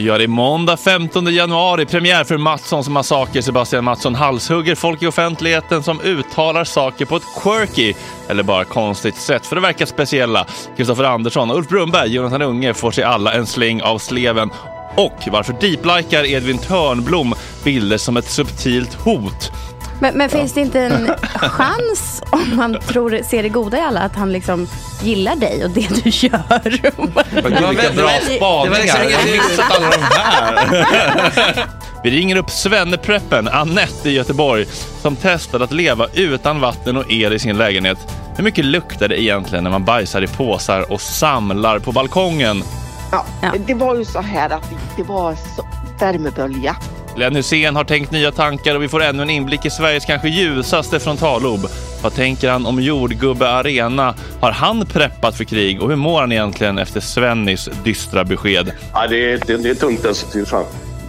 Ja, det är måndag 15 januari, premiär för Mattssons massaker. Sebastian Mattsson halshugger folk i offentligheten som uttalar saker på ett quirky eller bara konstigt sätt för att verka speciella. Kristoffer Andersson och Ulf Brunberg, Jonathan Unge får sig alla en släng av sleven. Och varför deeplikar Edvin Törnblom bilder som ett subtilt hot? Men, men finns det inte en chans om man tror, ser det goda i alla att han liksom gillar dig och det du gör? Gud, vilka bra spaningar! Jag har missat alla de här. Vi ringer upp Svennepreppen, Annette i Göteborg, som testade att leva utan vatten och el i sin lägenhet. Hur mycket luktar det egentligen när man bajsar i påsar och samlar på balkongen? Ja, Ja. det var ju så här att det var så, värmebölja. Glenn Hysén har tänkt nya tankar och vi får ännu en inblick i Sveriges kanske ljusaste frontallob. Vad tänker han om jordgubbe arena? Har han preppat för krig och hur mår han egentligen efter Svennys dystra besked? Ja, det, är, det, det är tungt alltså.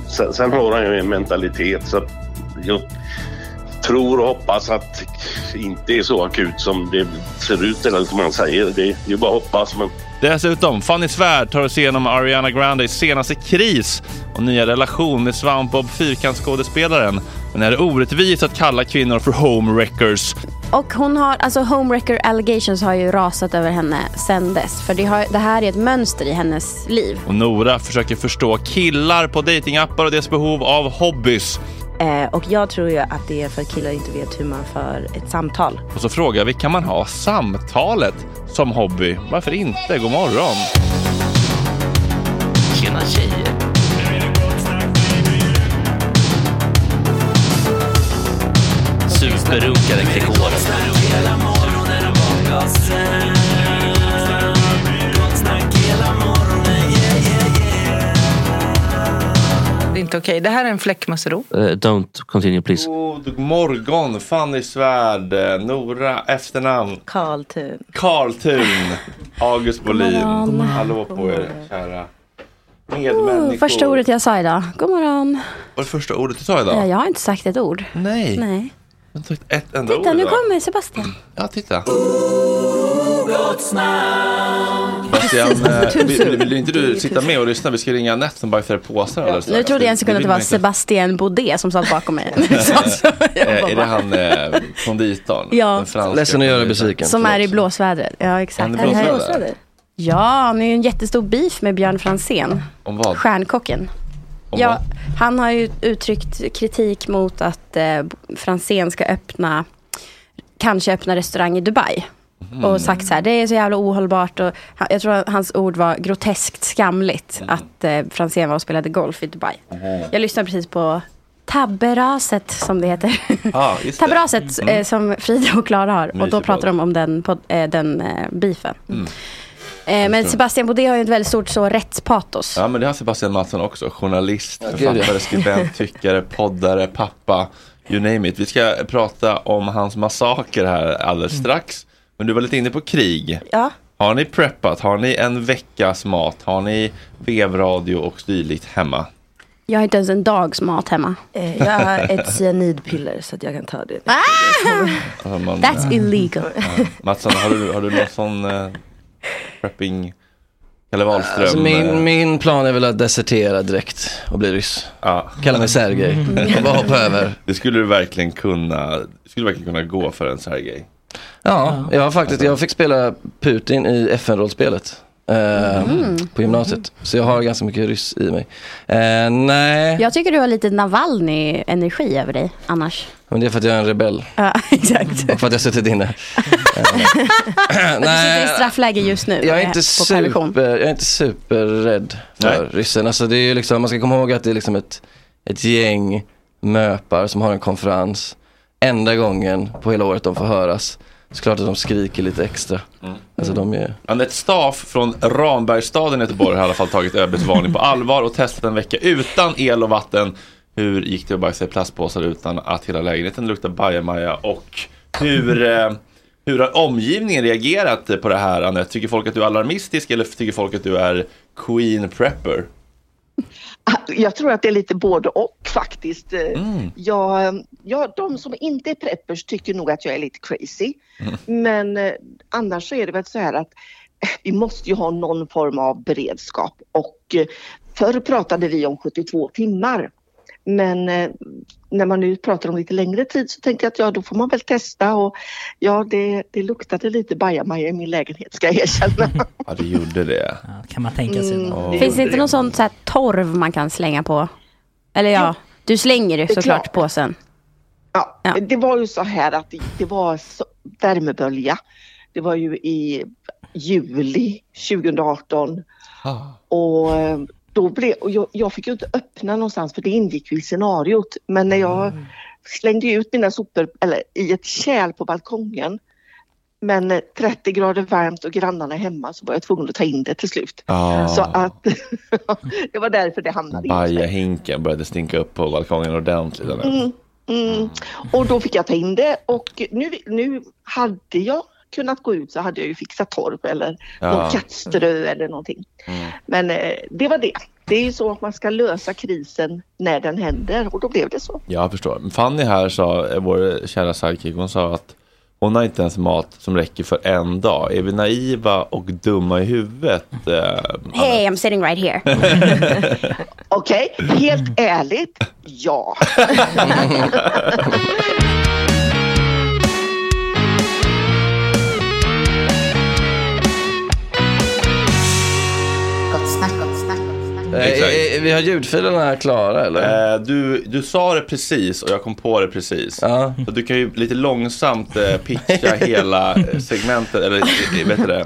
Sen, sen har han ju en mentalitet så jag tror och hoppas att det inte är så akut som det ser ut eller som man säger. Det, det är bara att hoppas. Men Dessutom, Fanny Svärd tar oss igenom Ariana Grandes senaste kris och nya relation med Svampbob Fyrkantsskådespelaren. Men är det orättvist att kalla kvinnor för homewreckers? Och hon har, alltså homewrecker allegations har ju rasat över henne sen dess. För det, har, det här är ett mönster i hennes liv. Och Nora försöker förstå killar på datingappar och deras behov av hobbys. Eh, och jag tror ju att det är för att killar inte vet hur man för ett samtal. Och så frågar vi, kan man ha samtalet som hobby? Varför inte? God morgon! Tjena tjejer! Superrunkare Gregor. Inte okej. Det här är en fläckmussero. Uh, don't continue please. God morgon Fanny Svärd, eh, Nora efternamn, Karl Thun. Karltun, August Bolin. Hallå på er kära medmänniskor. Oh, första ordet jag sa idag. God morgon. Vad är det första ordet du sa idag? Eh, Jag har inte sagt ett ord. Nej. Nej. Jag har inte sagt ett enda Titta, ord nu idag. kommer Sebastian. Ja, titta. Sebastian, eh, vill, vill, vill inte du sitta med och lyssna? Vi ska ringa Anette som bajsar i påsar alldeles Nu trodde jag en sekund att det var. Sebastian Baudet som satt bakom mig. Eh, Är det han eh, konditorn? Ja. Ledsen att göra besviken. Som är i blåsvädret. Ja, exakt. Han är i blåsväder? Ja, han är ju en jättestor beef med Björn Franzén. Om vad? Stjärnkocken. Om Ja, vad? han har ju uttryckt kritik mot att eh, Franzén ska öppna, kanske öppna restaurang i Dubai. Mhm. Och sagt så här, det är så jävla ohållbart. Och, han- jag tror att hans ord var groteskt skamligt Mhm. att eh, Franzén var och spelade golf i Dubai. Jag lyssnade precis på Tabberaset som det heter. Ah, det. Tabberaset Mm. eh, som Frida och Klara har. Och då Mysig pratar de om den, på, eh, den eh, beefen. Mm. Eh, men Sebastian Baudet har ju ett väldigt stort så rättspatos. Ja, men det har Sebastian Mattsson också. Journalist, författare, skribent, tyckare, poddare, pappa. You name it. Vi ska prata om hans massaker här alldeles strax. Men du var lite inne på krig. Ja. Har ni preppat? Har ni en veckas mat? Har ni vevradio och dylikt hemma? Jag har inte ens en dags mat hemma. Eh, jag har ett cyanidpiller så att jag kan ta det. Alltså man, That's illegal. Ja. Mattsson, har du, har du någon sån eh, prepping? Kalle Wahlström? Alltså eh, min, min plan är väl att desertera direkt och bli ryss. ja. Kalla mig Sergej. Och bara hoppa över. Det skulle du verkligen kunna, det skulle du verkligen kunna gå för en Sergej. Ja, jag har faktiskt, jag fick spela Putin i FN-rollspelet. Eh, På gymnasiet. Så jag har ganska mycket ryss i mig. Eh, nej, Jag tycker du har lite Navalny-energi över dig annars. men det är för att jag är en rebell. Ja, exakt. Och för att jag suttit inne. Eh, Du sitter i straffläge just nu. Jag är eh, inte, super, jag är inte superrädd för Nej. ryssen. Alltså det är ju liksom, man ska komma ihåg att det är liksom ett, ett gäng möpar som har en konferens. Enda gången på hela året de får höras. Så klart att de skriker lite extra. Alltså de är... Anette Staff från Rambergsstaden i Göteborg har i alla fall tagit ÖBs varning på allvar och testat en vecka utan el och vatten. Hur gick det att bajsa i plastpåsar utan att hela lägenheten luktar bajamaja och hur, eh, hur har omgivningen reagerat på det här Anette? Tycker folk att du är alarmistisk eller tycker folk att du är Queen Prepper? Jag tror att det är lite både och faktiskt. Eh, Mm. Jag, ja, de som inte är preppers tycker nog att jag är lite crazy. Mm. Men eh, annars så är det väl så här att eh, vi måste ju ha någon form av beredskap och förr pratade vi om 72 timmar. Men eh, när man nu pratar om lite längre tid så tänkte jag att ja, då får man väl testa och ja, det, det luktade lite bajamaja i min lägenhet ska jag erkänna. Ja, det gjorde det. Ja, kan man tänka sig. Mm. Ja, Finns det inte någon sån så här torv man kan slänga på? Eller ja, du slänger ju såklart klart. påsen. Ja, Ja. det var ju så här att det, det var så, värmebölja. Det var ju i juli 2018 Ah. och eh, då blev, och jag, jag fick ju inte öppna någonstans för det ingick ju i scenariot. Men när jag slängde ut mina sopor eller, i ett kärl på balkongen men eh, 30 grader varmt och grannarna hemma så var jag tvungen att ta in det till slut. Ah. Så att det var därför det hamnade sig. Bajahinken började stinka upp på balkongen ordentligt. Mm, Mm. Och då fick jag ta in det och nu, nu hade jag kunnat gå ut så hade jag ju fixat torp eller Ja. någon kattströ eller någonting. Mm. Men eh, det var det. Det är ju så att man ska lösa krisen när den händer och då blev det så. Jag förstår. Men Fanny här sa, eh, vår kära sidekick, hon sa att hon har inte ens mat som räcker för en dag. Är vi naiva och dumma i huvudet? Eh, Hey, I'm sitting right here. Okej, helt ärligt, ja. Exakt. eh, vi har ljudfilerna här klara eller? Eh, du, du sa det precis och jag kom på det precis. Så du kan ju lite långsamt eh, pitcha hela eh, segmentet, eller eh, vet du det?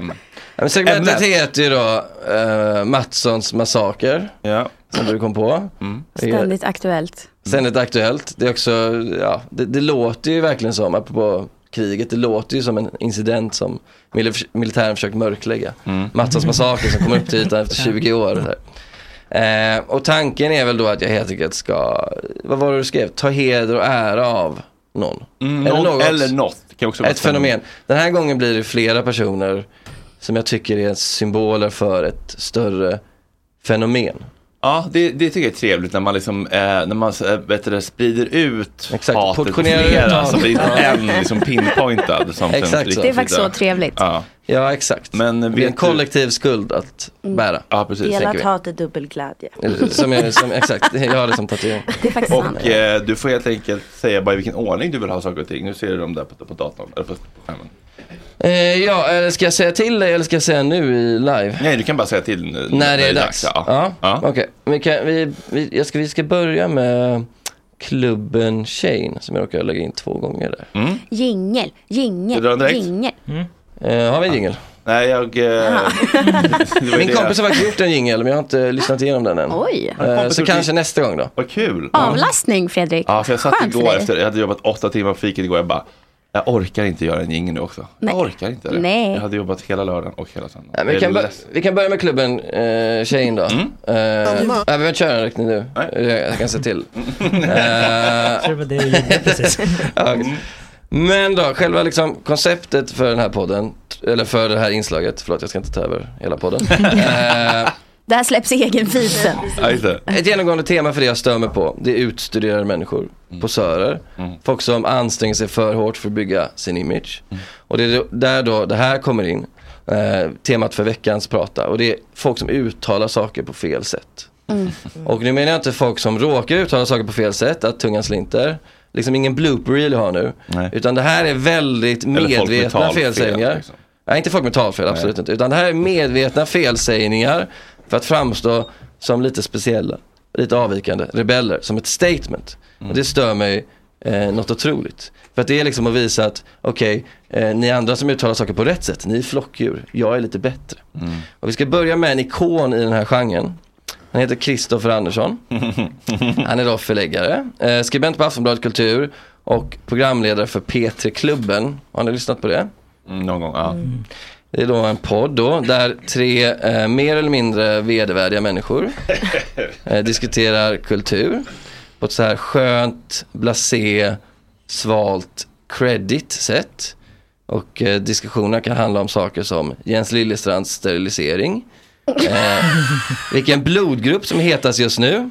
Ja, men segmentet Ämnet. heter ju då eh, Mattssons massaker. Ja. Som du kom på. Är Ständigt aktuellt. Ständigt aktuellt. Det är också, ja, det, det låter ju verkligen som, apropå kriget, det låter ju som en incident som mil- militären försökt mörklägga. Mm. Mattssons massaker som kom upp till ytan efter 20 år. Eh, och tanken är väl då att jag helt enkelt ska, vad var det du skrev? Ta heder och ära av någon. Mm, någon eller något. Det kan också ett fenomen. Den här gången blir det flera personer som jag tycker är symboler för ett större fenomen. Ja, det, det tycker jag är trevligt när man liksom, eh, när man eh, vet du, sprider ut Exakt, hatet till flera, så det är inte Ja. en liksom pinpointad Exakt riktar Det är faktiskt så trevligt. Ja, Ja, exakt. men Det är en vet du, kollektiv skuld att bära. ja precis. Delat hat är dubbelglädje. Eller Som jag, som, exakt, jag har det som tatuering. Det är faktiskt sant. Och eh, du får helt enkelt säga bara i vilken ordning du vill ha saker och ting. Nu ser du dem där på, på datorn, eller på, på skärmen. Eh, ja, eller ska jag säga till dig eller ska jag säga nu i live? Nej, du kan bara säga till nu, När det är dags? Ja. Ja, Ja. okej. Vi, kan, vi, vi, jag ska, vi ska börja med klubben Shane som jag råkar lägga in två gånger där. Mm. Jingel, jingel, jingel. Eh, har vi en jingel? Nej, jag... Eh, Min kompis har faktiskt gjort en jingel men jag har inte lyssnat igenom den än. Oj. Eh, så kanske nästa gång då. Vad kul. Avlastning Fredrik. Ja, för jag satt Skönt igår efter, jag hade jobbat åtta timmar på fiket igår, jag bara jag orkar inte göra en jingel nu också. Nej. Jag orkar inte det. Nej. Jag hade jobbat hela lördagen och hela söndagen. Ja, vi, Jag kan bör- vi kan börja med klubben eh, Shane då. Mm. Eh, ja, vi behöver inte köra den riktigt nu. Nej. Jag, jag kan se till. Eh, Jag ja. Men då, själva liksom konceptet för den här podden, eller för det här inslaget, förlåt jag ska inte ta över hela podden. Eh, Det här släpps i egen feed sen. Ja, just det. ett genomgående tema för det jag stör mig på, det är utstuderade människor, posörer, folk som anstränger sig för hårt för att bygga sin image. Och det är där då det här kommer in, eh, temat för veckans prata, och det är folk som uttalar saker på fel sätt. Och nu menar jag inte folk som råkar uttala saker på fel sätt, att tungan slinter. Liksom ingen blooper reel jag har nu. Nej. Utan det här är väldigt med medvetna talfel, felsägningar. liksom. Nej, inte folk med talfel, absolut inte. Utan det här är medvetna felsägningar för att framstå som lite speciella, lite avvikande, rebeller, som ett statement. Och det stör mig eh, något otroligt. För att det är liksom att visa att, okej, eh, ni andra som uttalar saker på rätt sätt, ni är flockdjur, jag är lite bättre. Och vi ska börja med en ikon i den här genren. Han heter Kristoffer Andersson. Han är då förläggare, eh, skribent på Aftonbladet Kultur och programledare för P3-klubben. Har ni lyssnat på det? Mm, någon gång, ja. Det är då en podd då, där tre eh, mer eller mindre vedervärdiga människor eh, diskuterar kultur på ett så här skönt, blasé, svalt, credit sätt. Och eh, diskussionerna kan handla om saker som Jens Liljestrands sterilisering, eh, vilken blodgrupp som är hetast just nu,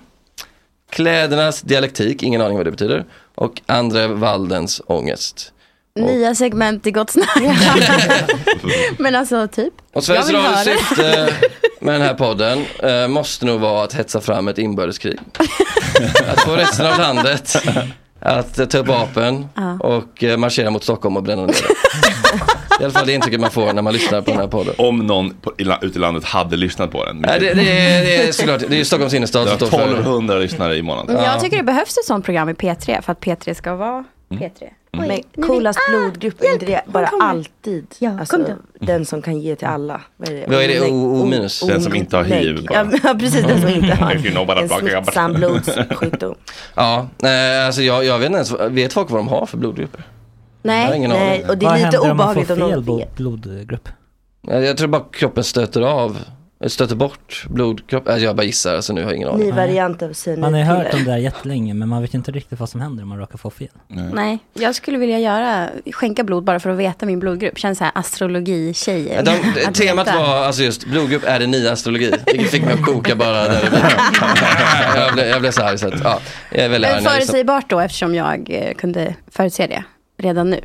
klädernas dialektik, ingen aning vad det betyder, och Andra Waldens ångest. Nya segment i Gott Snack. Men alltså typ. Och Sveriges Radios syfte med den här podden eh, måste nog vara att hetsa fram ett inbördeskrig. att få resten av landet att eh, ta upp vapen Ja. och eh, marschera mot Stockholm och bränna ner det. I alla fall det intrycket man får när man lyssnar på den här podden. Om någon på, i, la- ute i landet hade lyssnat på den. Nej, det, det, är, det är såklart, det är ju Stockholms innerstad Det som står för 1200 lyssnare i månaden. Jag tycker det behövs ett sånt program i P3 för att P3 ska vara P3. Men Nej, coolast nej, blodgrupp, är inte det bara kommer. alltid? Ja, alltså, kom då. den som kan ge till alla. Vad är det? Vad är det? O- O minus? Den som inte har hiv bara. Ja, ja, precis. Den som inte har en smittsam blodssjukdom. Ja, eh, alltså jag, jag vet inte ens, vet folk vad de har för blodgrupper? Nej, nej, och det Vad är lite händer om man får obehagligt om fel någon blod, vet. blodgrupp? Jag tror bara kroppen stöter av stöter bort blodkropp. Alltså jag bara gissar, alltså nu har jag ingen aning. Ny variant av Man har ju hört om det där jättelänge men man vet inte riktigt vad som händer om man råkar få fel. Nej, jag skulle vilja göra, skänka blod bara för att veta min blodgrupp. Känns så här astrologi-tjejer. De, temat veta. var alltså just blodgrupp är det nya astrologi. Vilket fick mig att koka bara där jag, blev, jag blev så här så att, ja, jag är väldigt Men arg förutsägbart då eftersom jag eh, kunde förutse det redan nu.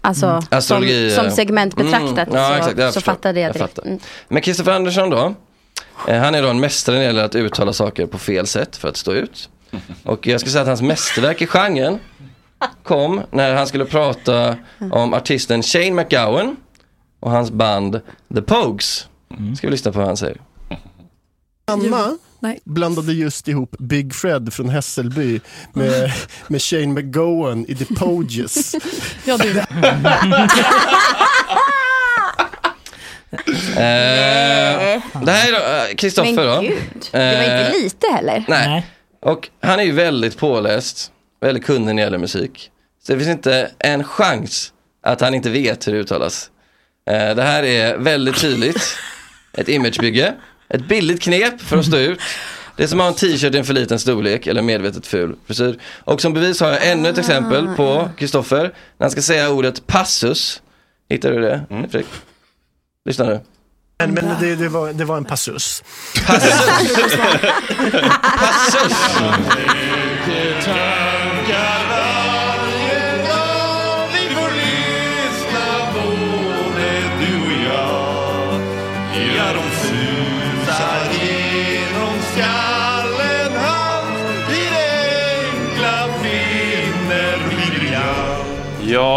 Alltså Mm. Astrologi, som, som eh, segment betraktat mm, ja, så, exakt, jag så fattade jag Jag direkt. fattar. Mm. Men Kristoffer Andersson då, eh, han är då en mästare när det gäller att uttala saker på fel sätt för att stå ut. Och jag skulle säga att hans mästerverk i genren kom när han skulle prata om artisten Shane McGowan och hans band The Pogues. Ska vi lyssna på vad han säger. Anna blandade just ihop Big Fred från Hässelby med, med Shane McGowan i The Poges. Ja, du. Eh, det här är då, eh, Kristoffer Men då. gud, det var inte Eh, lite heller. Nej. Och han är ju väldigt påläst, väldigt kunnig när det gäller musik. Så det finns inte en chans att han inte vet hur det uttalas. Eh, det här är väldigt tydligt ett imagebygge, ett billigt knep för att stå ut. Det är som att ha en t-shirt i en för liten storlek eller medvetet ful frisyr. Och som bevis har jag ännu ett exempel på Kristoffer när han ska säga ordet passus. Hittar du det? Fredrik? Lyssna nu. Men, men det, det, var, det var en passus.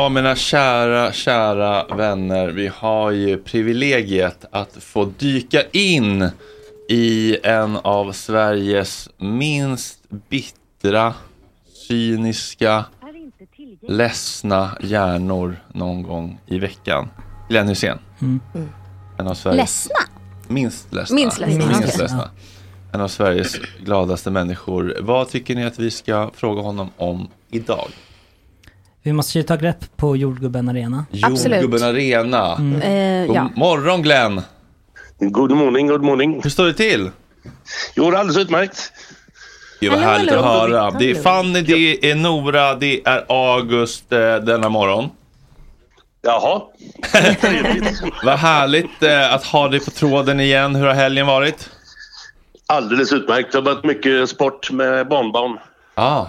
Ja, mina kära, kära vänner. Vi har ju privilegiet att få dyka in i en av Sveriges minst bittra, cyniska, ledsna hjärnor någon gång i veckan. Glenn Hysén. Mm. En av Sveriges Ledsna? minst ledsna. Minst ledsna, Minst ledsna. En av Sveriges gladaste människor. Vad tycker ni att vi ska fråga honom om idag? Vi måste ju ta grepp på jordgubben Arena. Jordgubben Arena. Mm. Eh, God ja. morgon Glenn! God morning, god morning. Hur står det till? Jo, det är alldeles utmärkt. Gud vad Hallå, härligt att höra. Det är Fanny, det är Nora, det är August eh, denna morgon. Jaha. Vad härligt eh, att ha dig på tråden igen. Hur har helgen varit? Alldeles utmärkt. Det har varit mycket sport med barnbarn. Ah.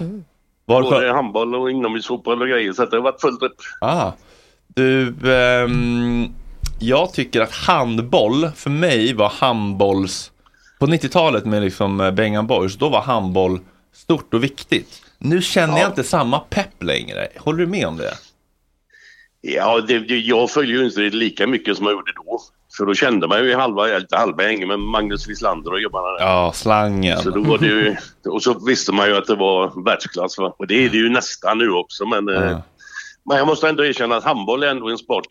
Var Både handboll och inomhusfotboll och grejer. Så att det har varit fullt upp. Ah. Du, ehm, jag tycker att handboll för mig var handbolls... På 90-talet med liksom eh, Bengan Boys, då var handboll stort och viktigt. Nu känner jag inte samma pepp längre. Håller du med om det? Ja, det- jag följer ju inte det lika mycket som jag gjorde då. För då kände man ju halva, inte halva gänget, men Magnus Wislander och gubbarna där. Ja, slangen. Så då var det ju, och så visste man ju att det var världsklass. Va? Och det är det ju nästan nu också. Men, eh, men jag måste ändå erkänna att handboll är ändå en sport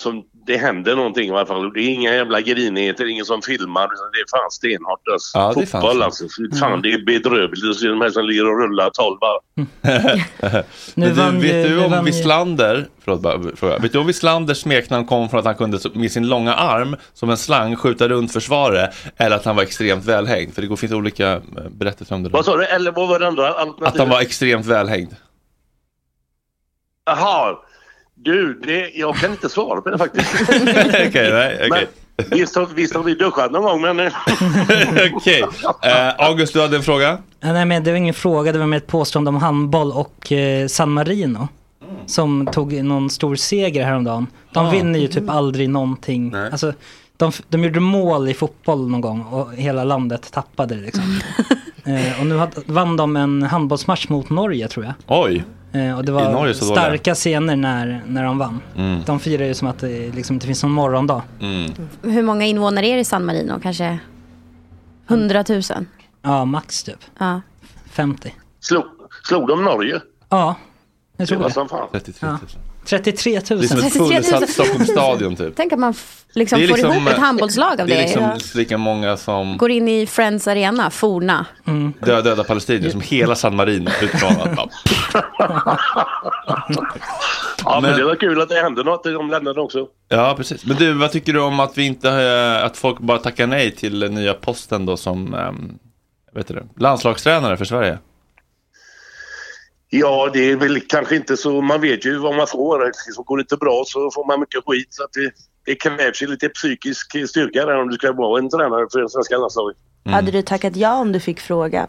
som det händer någonting i alla fall. Det är inga jävla grinigheter, ingen som filmar. Det är fan stenhårt. Alltså. Ja, det är fan Fotboll så. alltså. Fy Fan, det är bedrövligt att se de här som ligger och rullar 12 varv. Nu Men du, vann ju- vet du om Wislander, förlåt, bara fråga. Vet du om Wislanders smeknamn kom från att han kunde med sin långa arm som en slang skjuta runt försvaret eller att han var extremt välhängd? För det går- finns olika eh, berättelser om det. Vad sa du? Eller vad var det andra alternativet? Att han var extremt välhängd. Jaha. Du, det, jag kan inte svara på det faktiskt. Okej, nej, okej. Men visst, har, visst har vi duschat någon gång, men... Okej. Eh, August, du hade en fråga? Nej, men det var ingen fråga, det var mer ett påstående om handboll och eh, San Marino. Som tog någon stor seger häromdagen. De Ah. vinner ju typ aldrig någonting. Alltså, de, de gjorde mål i fotboll någon gång och hela landet tappade det liksom. eh, och nu hade, vann de en handbollsmatch mot Norge tror jag. Oj. Eh, och det var Norge så dåliga? starka scener när, när de vann. Mm. De firar ju som att det liksom inte finns någon morgondag. Mm. Hur många invånare är det i San Marino? Kanske 100 000? Ja, max typ. Ja. 50. Slog, slog de Norge? Ja, jag Det tror var det. som fan. 33 000. Ja. 33 000. Det är som ett 33 000. fullsatt Stockholms stadion typ. Tänk att man liksom Det är får liksom, ihop ett eh, handbollslag av det. Det är liksom Ja. lika många som Går in i Friends Arena, Forna. döda, döda palestinier, som hela San Marino Ja, men, Men- det var kul att det hände något. De lämnade också. Ja, precis. Men du, vad tycker du om att vi inte, eh, att folk bara tackar nej till nya posten då som, um, vet du landslagstränare för Sverige? Ja, det är väl kanske inte så. Man vet ju vad man får. Så går det inte bra så får man mycket skit. Så att det, det krävs ju lite psykisk styrka där om du ska vara en tränare för det svenska landslaget. Hade du tackat ja om du fick frågan?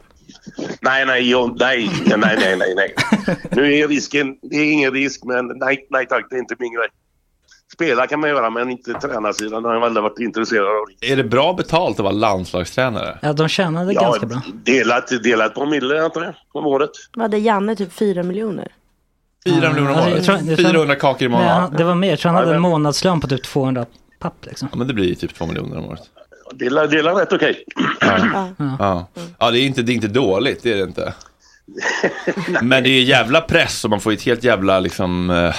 Nej, nej, jag, nej, nej, nej, nej, nej. Nu är risken, det är ingen risk, men nej, nej tack, det är inte min grej. Spela kan man göra, men inte tränarsidan har jag aldrig varit intresserad av. Är det bra betalt att vara landslagstränare? Ja, de tjänade Ja, ganska bra. Delat, delat på mille, antar jag, om året. Vad hade Janne typ 4 miljoner? 4 miljoner om Alltså, året? jag tror- jag tror- 400 kakor i månaden? det var mer. Jag tror han hade en månadslön på typ 200 papp liksom. Ja, men det blir ju typ 2 miljoner om året. Dela, dela rätt okej. Ja. Ja. ja, det är inte, det är inte dåligt, det är det inte. Men det är ju jävla press och man får ju ett helt jävla liksom eh,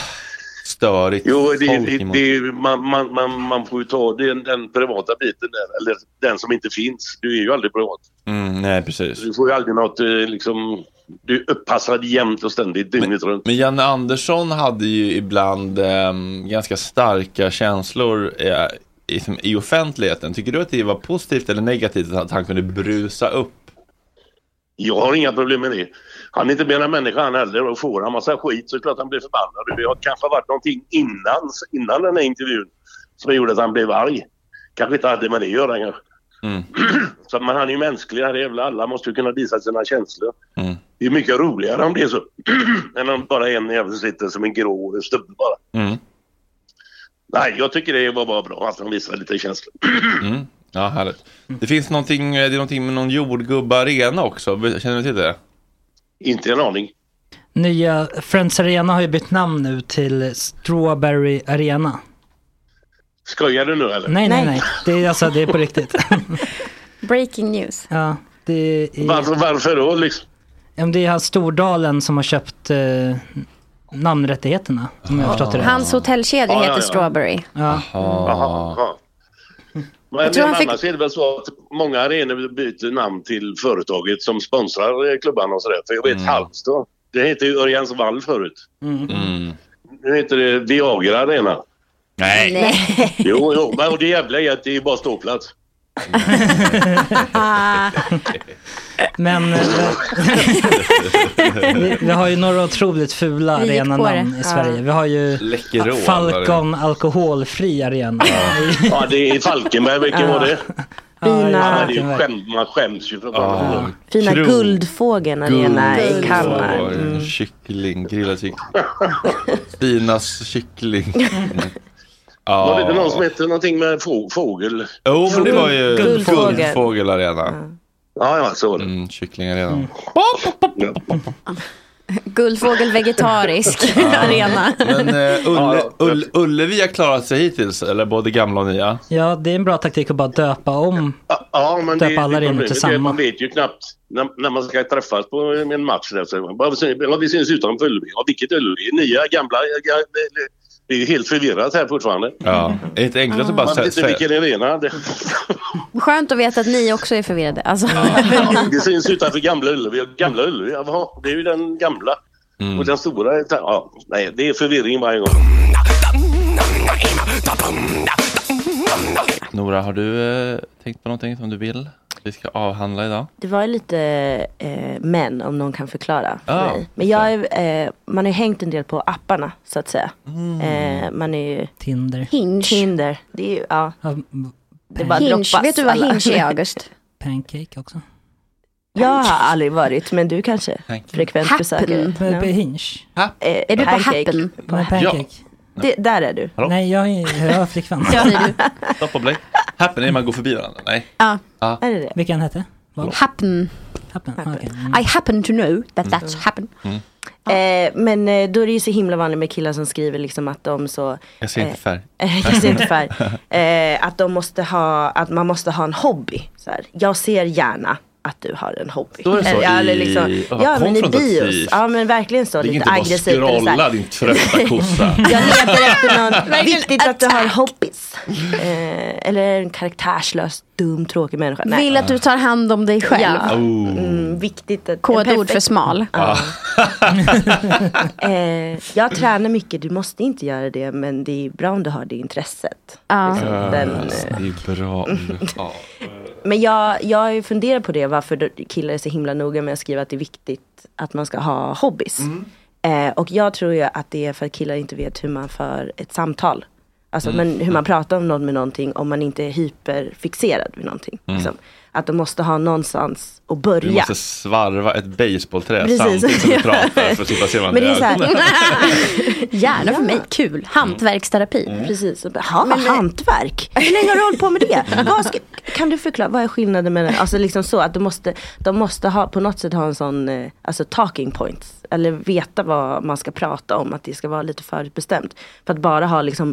störigt Jo, det, det, det, man, man, man, man får ju ta den, den privata biten där, eller den som inte finns. Du är ju aldrig privat. Mm, nej, precis. Du får ju aldrig något, eh, liksom, du är uppassad jämt och ständigt dygnet runt. Men Janne Andersson hade ju ibland ehm, ganska starka känslor eh, i, i offentligheten. Tycker du att det var positivt eller negativt att han kunde brusa upp? Jag har inga problem med det. Han är inte mer än människa han heller och får han massa skit så är det klart han blir förbannad. Det har kanske varit någonting innan, innan den här intervjun som gjorde att han blev arg. Kanske inte hade med det att göra kanske. Mm. Så man, han är ju mänsklig, här är väl alla måste ju kunna visa sina känslor. Mm. Det är mycket roligare om det är så. än om bara en jävel sitter som en grå stubbe bara. Mm. Nej, jag tycker det var bara bra att han visade lite känslor. Mm. Ja, härligt. Det finns någonting, det är någonting med någon jordgubbe arena också. Känner du till det? Inte en aning. Nya Friends Arena har ju bytt namn nu till Strawberry Arena. Skojar du nu eller? Nej, nej, nej. Det är, alltså, det är på riktigt. Breaking news. ja, det är... Varför, varför då liksom? Ja, det är han Stordalen som har köpt eh, namnrättigheterna. Om jag förstått det. Hans hotellkedja Ja, ja, heter ja. Strawberry. Ja. Jaha, ja. Men Jag tror han fick- annars är det väl så att många arenor byter namn till företaget som sponsrar eh, klubbarna och sådär. För jag vet Mm. Halmstad, det hette ju Örjans vall förut. Mm. Nu heter det Viagra Arena. Nej. Nej. Jo, jo, men och det jävla är att det är bara ståplats. Men eh, vi, vi har ju några otroligt fula arenanamn i Sverige. Vi har ju Läkerol. Falcon alkoholfri arena. Ja, det är Falkenberg. Vilken var det? Fina- Ja, Falkenberg. skäm, man skäms ju för Ja. Fina Krog. Guldfågeln arena i Guld. Kalmar. Ja, Mm. Kyckling, grillad kyckling. Stinas kyckling. Ja. Var det inte någon som hette någonting med få- fågel? Jo, men det var ju Guldfågel. Guldfågelarena. Ja, ja, så var det. Mm, kycklingarena. Guldfågel vegetarisk arena. Men eh, Ulle, Ulle, Ullevi har klarat sig hittills, eller både gamla och nya. Ja, det är en bra taktik att bara döpa om. Ja, men Döpa det, alla det, arenor till samma. Man vet ju knappt när, när man ska träffas på en match. Där, så bara, vi syns utanför Ullevi. Ja, vilket Ullevi? Nya, gamla? Ja, det- är ju helt förvirrat här fortfarande. Ja, är det inte enklast att bara Man vet inte säga... vilken arena. Det, Skönt att veta att ni också är förvirrade. Alltså. det syns utanför gamla Ullevi. Gamla Ullevi, jaha, det är ju den gamla. Mm. Och den stora, ja, nej, det är förvirring varje gång. Nora, har du eh, tänkt på någonting som du vill vi ska avhandla idag? Det var ju lite eh, män om någon kan förklara för Ja, mig. Men jag är, eh, man har ju hängt en del på apparna så att säga. Mm. Eh, man är ju Tinder. Hinge. Tinder. Det är ju, ja. Ja, Det bara Hinge. droppas Vet du vad alla. Hinge är August? Pancake också. Jag har aldrig varit, men du kanske? Frekvent Happen. besökare. På Ja. Hinge? Eh, Är du på pancake. Happen? Men pancake? Det, där är du. Hallå? Nej, jag, är- jag har flickvän. Ja, säger du. Stopp och blä. Happen är när man går förbi varandra. Nej. Ja. Ja. Är det det? Vilken hette? Vad? Happen. Happen? Okej. Mm. I happen to know that that's happen. Eh, men eh, då är det ju så himla vanligt med killar som skriver liksom att de så Jag ser inte färg. Eh, jag ser inte färg. Eh, att de måste ha, att man måste ha en hobby. Så här. Jag ser gärna att du har en hobby. Står det så Eller, i- liksom, ja, men i bios. Ja men verkligen så. Det är lite inte bara aggressivt. scrolla din trötta kossa. Jag letar efter någon, viktigt att du har hobbies. Eh, eller en karaktärslös, dum, tråkig människa. Nej. Vill att du tar hand om dig själv. Ja. Oh. Mm, viktigt att, Kodord för smal. Ja. eh, jag tränar mycket, du måste inte göra det men det är bra om du har det intresset. Ja. Liksom, Ja, den, eh, det är bra. om du har- men jag, jag funderar på det, varför killar är så himla noga med att skriva att det är viktigt att man ska ha hobbies. Eh, och jag tror ju att det är för att killar inte vet hur man för ett samtal. Alltså Mm. men hur man pratar om någon med någonting om man inte är hyperfixerad vid någonting. Mm. Liksom. Att de måste ha någonstans att Du börja. måste svarva ett baseballträ Precis. samtidigt som du pratar för att slippa se varandra Men det är så här-. Gärna för mig, kul. Hantverksterapi. Mm. Precis, och bara, ha, hantverk. Hur länge har du hållit på med det? Vad ska, kan du förklara, vad är skillnaden mellan, alltså liksom så att de måste, de måste ha, på något sätt ha en sån, eh, alltså talking points. Eller veta vad man ska prata om, att det ska vara lite förutbestämt. För att bara ha liksom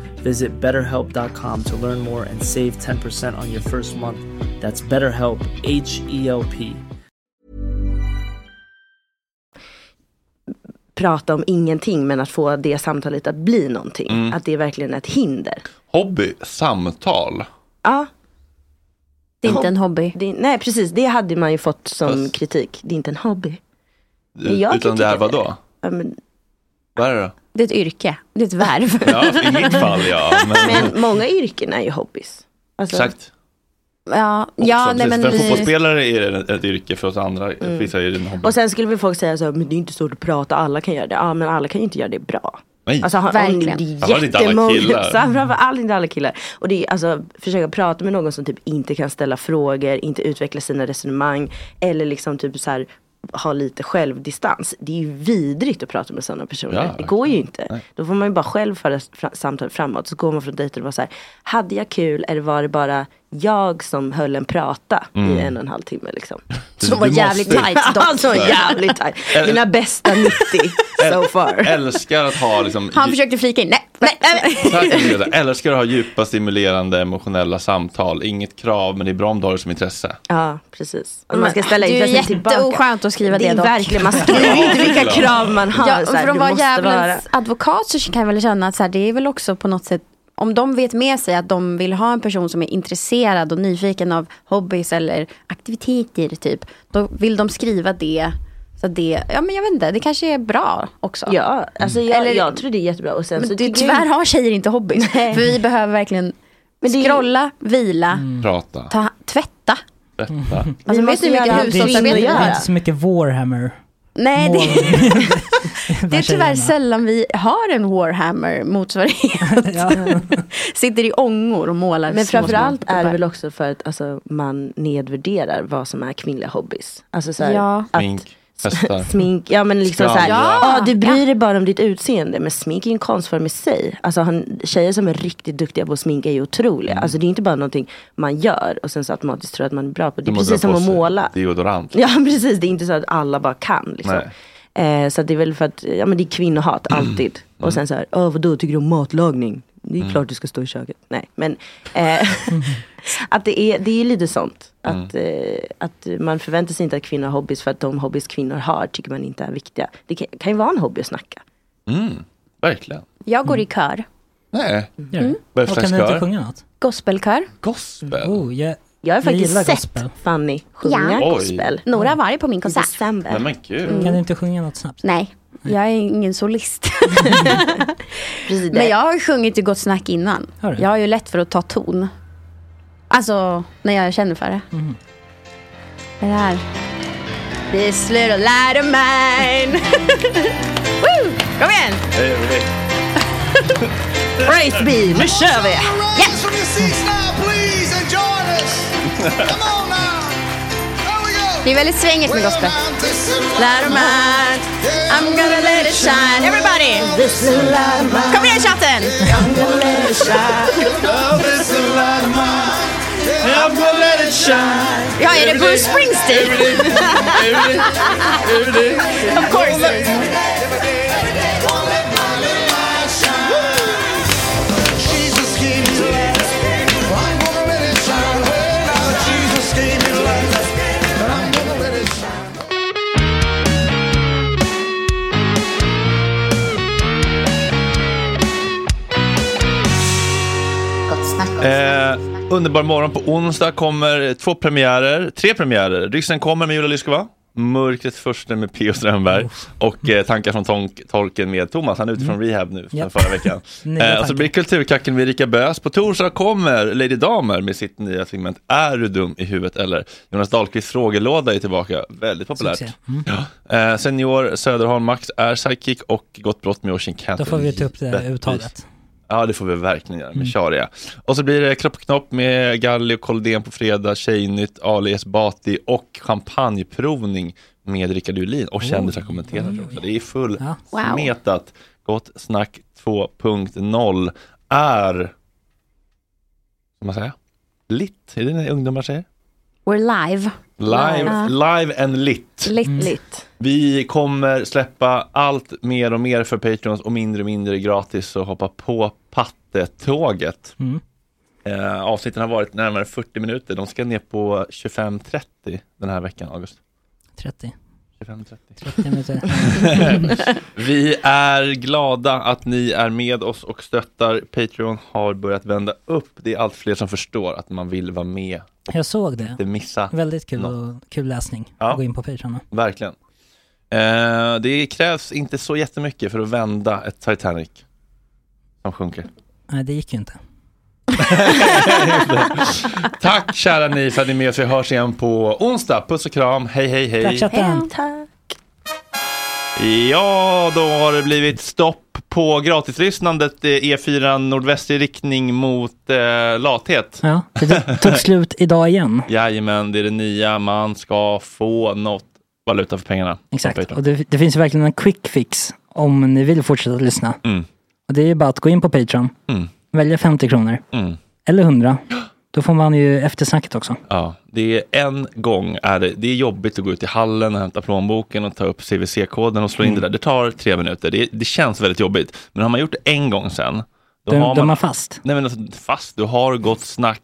Visit betterhelp.com to learn more and save 10% on your first month. That's BetterHelp, H E L P. prata om ingenting men att få det samtalet att bli någonting. Mm. Att det är verkligen ett hinder. Hobby, samtal. Ja. Det är inte en hobby. Det, nej precis, det hade man ju fått som kritik. Det är inte en hobby. Utan det är tycka vad då? Ja, men, Vad är det då? Det är ett yrke, det är ett värv. Ja, i mitt fall ja. Men, men många yrken är ju hobbys. Alltså, exakt. Ja, ja nej men för en vi... fotbollsspelare är det ett- yrke, för oss andra, Mm. vissa är det en hobby. Och sen skulle väl folk säga så här, men det är inte så att prata, alla kan göra det. Ja men alla kan ju inte göra det bra. Nej. Alltså, har- Verkligen. Det är jättemånga, framförallt inte alla killar. Och det är alltså, försöka prata med någon som typ inte kan ställa frågor, inte utveckla sina resonemang. Eller liksom typ så här ha lite självdistans. Det är ju vidrigt att prata med sådana personer. Ja, det går ju inte. Då får man ju bara själv föra samtalet framåt. Så går man från dejter och var så här, hade jag kul eller var det bara jag som höll en prata Mm. i en och en halv timme liksom? Som var jävligt måste- tight dock. Alltså jävligt tight. Mina bästa 90 so far. Älskar att ha liksom, Han försökte flika in, nej, nej, nej. Agneta. Älskar att ha djupa, stimulerande, emotionella samtal. Inget krav, men det är bra om du har det som intresse. Ja, precis. Och man ska ställa det är intresset tillbaka. jätteoskönt att skriva det, Det är dock. verkligen, man skriver inte vilka krav man har. Ja, här, för att du vara djävulens advokat så kan jag väl känna att så här, det är väl också på något sätt om de vet med sig att de vill ha en person som är intresserad och nyfiken av hobbies eller aktiviteter typ. Då vill de skriva det. Så det, ja men jag vet inte, det kanske är bra också. Ja, alltså jag, Eller- jag tror det är jättebra. Och sen Men så det, jag- tyvärr har tjejer inte hobbies. För vi behöver verkligen scrolla, vila, Prata, ta, tvätta. berätta. Alltså, vet du hur mycket göra Det är, hushållsarbete det vi är gör? inte så mycket Warhammer. Nej, det, det är tyvärr sällan vi har en Warhammer motsvarighet. Sitter i ångor och målar Men framförallt är det väl också för att alltså, man nedvärderar vad som är kvinnliga hobbys. Alltså så här, Ja. att, hästar. Smink, ja men liksom såhär, Ja. ja. du bryr dig bara om ditt utseende men smink är en konstform i sig. Alltså han, tjejer som är riktigt duktiga på att sminka är ju otroliga. Mm. Alltså det är inte bara någonting man gör och sen så automatiskt tror att man är bra på det. Det är precis som att måla. Deodorant. Ja precis, det är inte så att alla bara kan. Liksom. Eh, så att det är väl för att, ja men det är kvinnohat alltid. Och sen så här, åh vadå, tycker du om matlagning? Det är Mm. klart du ska stå i köket. Nej, men eh, att det är, det är lite sånt. Att, eh, att man förväntar sig inte att kvinnor har hobbys för att de hobbys kvinnor har tycker man inte är viktiga. Det kan, kan ju vara en hobby att snacka. Mm, verkligen. Jag går i kör. Nej. Mm. Vad är det för slags kör? något? Gospelkör. Gospel? Oh, jag, Jag har faktiskt sett gospel. Fanny sjunga Ja. gospel. Nora har varit på min konsert. December. Nej men gud. Mm. Kan du inte sjunga något snabbt? Nej, jag är ingen solist. Men jag har ju sjungit i Gott Snack innan. Har? Jag har ju lätt för att ta ton. Alltså, när jag känner för det. Mhm. Det här. This little light of mine. Woo! Kom igen! Praise be, nu kör vi! Yes! Det är väldigt svängigt med gospel. Light of mine, I'm gonna let it shine. Everybody! This little light of mine, Kom igen chatten! I'm gonna let it shine. I'm gonna let it shine. Ja, är det Bruce Springsteen? of course. Eh, underbar morgon på onsdag kommer två premiärer, tre premiärer. Ryssen kommer med Julia Lyskova. Mörkrets första med P.O. Strömberg och eh, Tankar från tonk, tolken med Thomas. Han är ute från rehab nu, sen förra veckan. Eh, och så blir Kulturkacken med Erika Bös. På torsdag kommer Lady Damer med sitt nya segment Är du dum i huvudet eller? Jonas Dahlqvists frågelåda är tillbaka, väldigt populärt. Mm. Ja. Eh, senior Söderholm Max är sidekick och Gott brott med Oisin Cantor. Då får vi ta upp det Givetvis. Ja, det får vi verkligen göra med Mm. Sharia. Och så blir det Kropp och knopp med Galli och Koldén på fredag, Tjejnytt, Ali Esbati och champagneprovning med Rickard Julin och kändisar kommenterar också. Det är full Ja. Wow. smetat. Gott snack 2.0 är, vad man säga, lit. Är det det ungdomar säger? We're live. Live, Ja. live and lit. Lit. Lit. Vi kommer släppa allt mer och mer för Patreons och mindre och mindre gratis så hoppa på pattetåget. Mm. Eh, avsnitten har varit närmare 40 minuter. De ska ner på 25-30 den här veckan, August. 30. 25-30. 30 minuter. Vi är glada att ni är med oss och stöttar. Patreon har börjat vända upp. Det är allt fler som förstår att man vill vara med Jag såg det. inte missa. Väldigt kul, och, kul läsning. Ja. Att Gå in på Patreon. Verkligen. Eh, det krävs inte så jättemycket för att vända ett Titanic som sjunker. Nej, det gick ju inte. Tack kära ni för att ni är med oss. Vi hörs igen på onsdag. Puss och kram. Hej hej hej. Tack chatten. Tack. Ja, då har det blivit stopp på gratislyssnandet eh, E4 nordvästlig riktning mot eh, lathet. Ja, det tog slut idag igen. Jajamän, det är det nya. Man ska få något valuta för pengarna. Exakt. Och det, det finns verkligen en quick fix om ni vill fortsätta lyssna. Mm. Och det är bara att gå in på Patreon, Mm. Välja 50 kronor. Mm. Eller 100. Då får man ju eftersnacket också. Ja, det är en gång är det, det är jobbigt att gå ut i hallen och hämta plånboken och ta upp CVC-koden och slå in Mm. det där. Det tar tre minuter. Det, det känns väldigt jobbigt. Men har man gjort det en gång sen, då Då, har då man man fast. Nej men alltså, fast, du har gott snack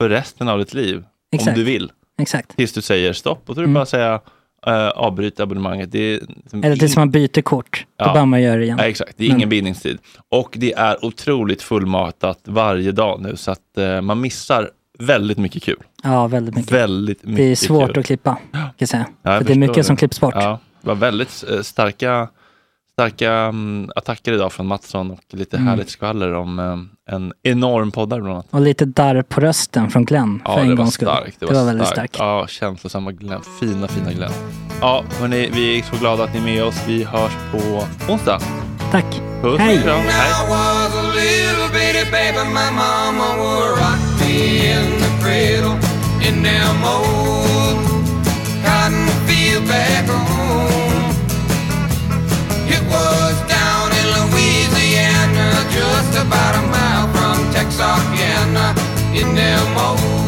för resten av ditt liv. Exakt. Om du vill. Exakt. Tills du säger stopp och då är det Mm. bara att säga uh, avbryta abonnemanget. Det är, liksom Eller tills man byter kort. Då Ja. man göra det igen. Ja, exakt, det är Men- ingen bindningstid. Och det är otroligt fullmatat varje dag nu så att eh, man missar väldigt mycket kul. Ja, väldigt mycket. Väldigt mycket det är svårt kul. att klippa, kan jag säga. Ja, jag För det är mycket som klipps bort. Ja, det var väldigt eh, starka, starka mm, attacker idag från Mattsson och lite Mm. härligt skvaller om eh, en enorm poddare bland annat. Och lite darr på rösten från Glenn Ja, för en det var gångs skull. starkt. Det var, väldigt starkt. starkt. Ja, känslosamma Glenn. Fina, fina Glenn. Ja, hörni, vi är så glada att ni är med oss. Vi hörs på onsdag. Tack. Puss Hej. kram. Hej. Was down in Louisiana, just about a mile from Texarkana, in them old